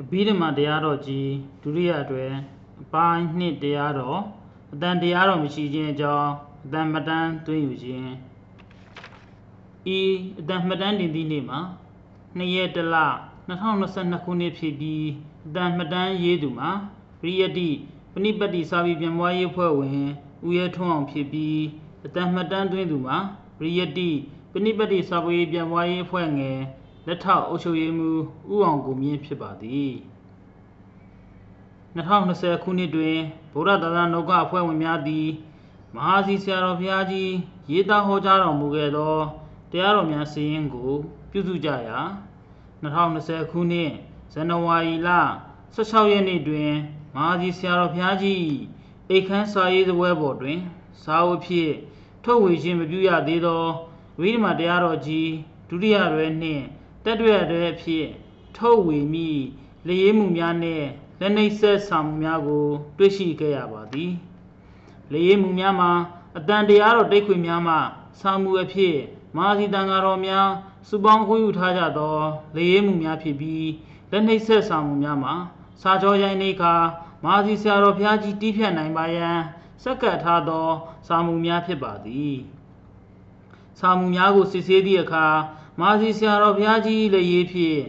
အဘိဓမ္မာတရားတော်ကြီးဒုတိယအတွဲအပိုင်းနှစ်တရားတော်အတန်တရားတော်မရှိခြင်းအကြောင်းအတန်မတန်းသွင်းယူခြင်းဤအတန်မှတ်တမ်းတင်သည့်နေ့မှာ2ရက်တလ2022ခုနှစ်ဖြစ်ပြီးအတန်မှတ်တမ်းရေးသူမှာပရိယတ္တိပဏိပတ္တိစာပေပြန်ပွားရေးဖွဲ့ဝင်ဦးရဲထွန်းအောင်ဖြစ်ပြီးအတန်မှတ်တမ်းသွင်းသူမှာပရိယတ္တိပဏိပတ္တိစာပေပြန်ပွားရေးဖွဲ့ငယ် လက်ထောက်အုပ်ချုပ်ရေးမှူးဦးအောင်ကိုမြင့်ဖြစ်ပါသည်2020ခုနှစ်တွင်ဗုဒ္ဓသာသနာ့ကအဖွဲ့ဝင်များသည်မဟာစီဆရာတော်ဘုရားကြီးရေးသားဟောကြားတော်မူခဲ့သောတရားတော်များစီရင်ကို ပြုစုကြရာ2020ခုနှစ်ဇန်နဝါရီလ16ရက်နေ့တွင်မဟာစီဆရာတော်ဘုရားကြီးအိတ်ခမ်းစာရေးသပွဲပေါ်တွင်စာအုပ်ဖြင့်ထုတ်ဝေခြင်းမပြုရသေးသောဝိဓမတရားတော်ကြီးဒုတိယရွယ်နှင့် တက်တွေ့ရတဲ့အဖြစ်ထုတ်ဝေမိလျေးမှုများနှင့်လက်နှိပ်ဆက်ဆောင်မှုများကို တွေ့ရှိခဲ့ရပါသည်လျေးမှုများမှာအတန်တရားတော်တိတ်ခွေများမှဆောင်မှုအဖြစ်မဟာစီတန်ဃာတော်များစုပေါင်းခွင့်ယူထားကြသောလျေးမှုများဖြစ်ပြီးလက်နှိပ်ဆက်ဆောင်မှုများမှာစာကြောရိုင်းနေခါမဟာစီဆရာတော်ဘုရားကြီးတီးဖြတ်နိုင်ပါရန်စက္ကပ်ထားသောစာမှုများဖြစ်ပါသည်စာမှုများကိုစစ်ဆေးသည့်အခါ မာစီဆရာတော်ဘုရားကြီးလည်းရေးဖြင့်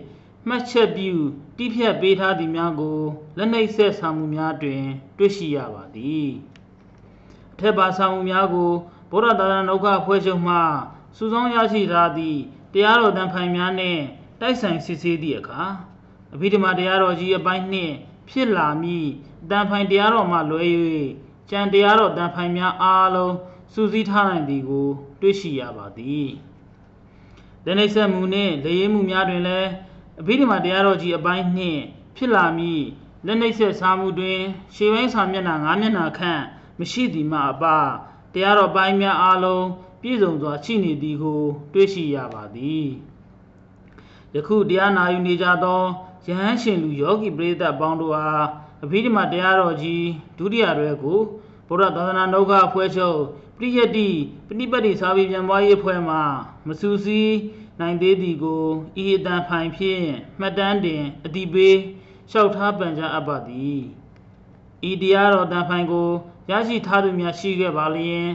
မှတ်ချက်ပြုတိဖြတ်ပေးထားသည်များကိုလက်နှိပ်ဆက်ဆောင်မှုများတွင် တွေ့ရှိရပါသည်အထက်ပါဆောင်မှုများကိုဗုဒ္ဓသာသနာ့ဥက္ကဖွဲ့ချုပ်မှစုဆောင်းရရှိထားသည့်တရားတော်တန်ဖိုင်များနှင့်တိုက်ဆိုင်စစ်ဆေးသည့်အခါအဘိဓမ္မာတရားတော်ကြီးအပိုင်းနှင့်ဖြစ်လာမည့်တန်ဖိုင်တရားတော်မှလွဲ၍ကြံတရားတော်တန်ဖိုင်များအားလုံးစူးစီးထားနိုင်သည်ကို တွေ့ရှိရပါသည် လက်နှိပ်ဆက်မှုနှင့်လေရေးမှုများတွင်လည်းအဘိဓမ္မာတရားတော်ကြီးအပိုင်းနှင့်ဖြစ်လာမည့်လက်နှိပ်ဆက်စားမှုတွင် ရှေးပိုင်းစာမျက်နှာ9မျက်နှာခန့်မရှိသည်မှအပတရားတော်ပိုင်းများအားလုံးပြည့်စုံစွာရှိနေသည်ကို တွေ့ရှိရပါသည်ယခုတရားနာယူနေကြသောယဟန်ရှင်လူယောဂီပရိသတ်ပေါင်းတို့အားအဘိဓမ္မာတရားတော်ကြီးဒုတိယရွယ်ကို ဗုဒ္ဓသာသနာ့နှုတ်ခအဖွဲ့ချုပ်ပရိယတ္တိပဏိပတ်တိစာပေပြန်ပွားရေးအဖွဲ့မှမဆူစီးနိုင်သေးသည်ကိုဤအတန်ဖိုင်ဖြင့်မှတ်တမ်းတင်အတိပေးလျှောက်ထားပန်ကြားအပ်ပါသည်ဤတရားတော်တန်ဖိုင်ကိုရရှိထားသူများရှိခဲ့ပါလျင်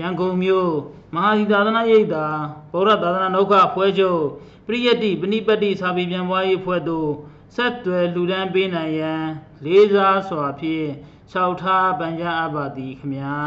ရန်ကုန်မြို့မဟာစီသာသနာ့ရိပ်သာဗုဒ္ဓသာသနာ့နှုတ်ခအဖွဲ့ချုပ်ပရိယတ္တိပဏိပတ်တိစာပေပြန်ပွားရေးအဖွဲ့သို့ ဆက်သွယ်လူဒန်းပေးနိုင်ရန်လေးစားစွာဖြင့်လျှောက်ထားပန်ကြားအပ်ပါသည်ခမညာ